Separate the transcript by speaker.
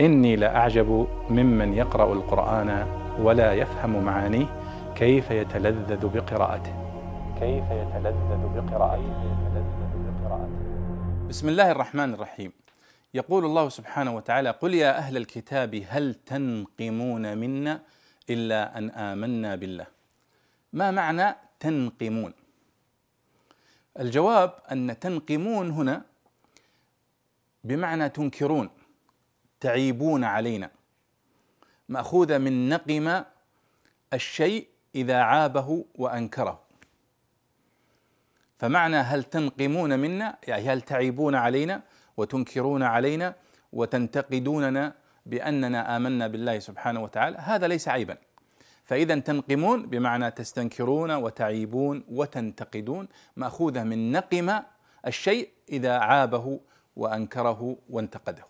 Speaker 1: إني لأعجب ممن يقرأ القرآن ولا يفهم معانيه كيف يتلذذ بقراءته. كيف يتلذذ بقراءته. بسم الله الرحمن الرحيم. يقول الله سبحانه وتعالى قل يا أهل الكتاب هل تنقمون منا إلا أن آمنا بالله? ما معنى تنقمون؟ الجواب أن تنقمون هنا بمعنى تنكرون. تعيبون علينا. ماخوذه من نقم الشيء إذا عابه وأنكره. فمعنى هل تنقمون منا؟ يعني هل تعيبون علينا وتنكرون علينا وتنتقدوننا بأننا آمنا بالله سبحانه وتعالى؟ هذا ليس عيبا. فاذا تنقمون بمعنى تستنكرون وتعيبون وتنتقدون. ماخوذه من نقم الشيء إذا عابه وأنكره وانتقده.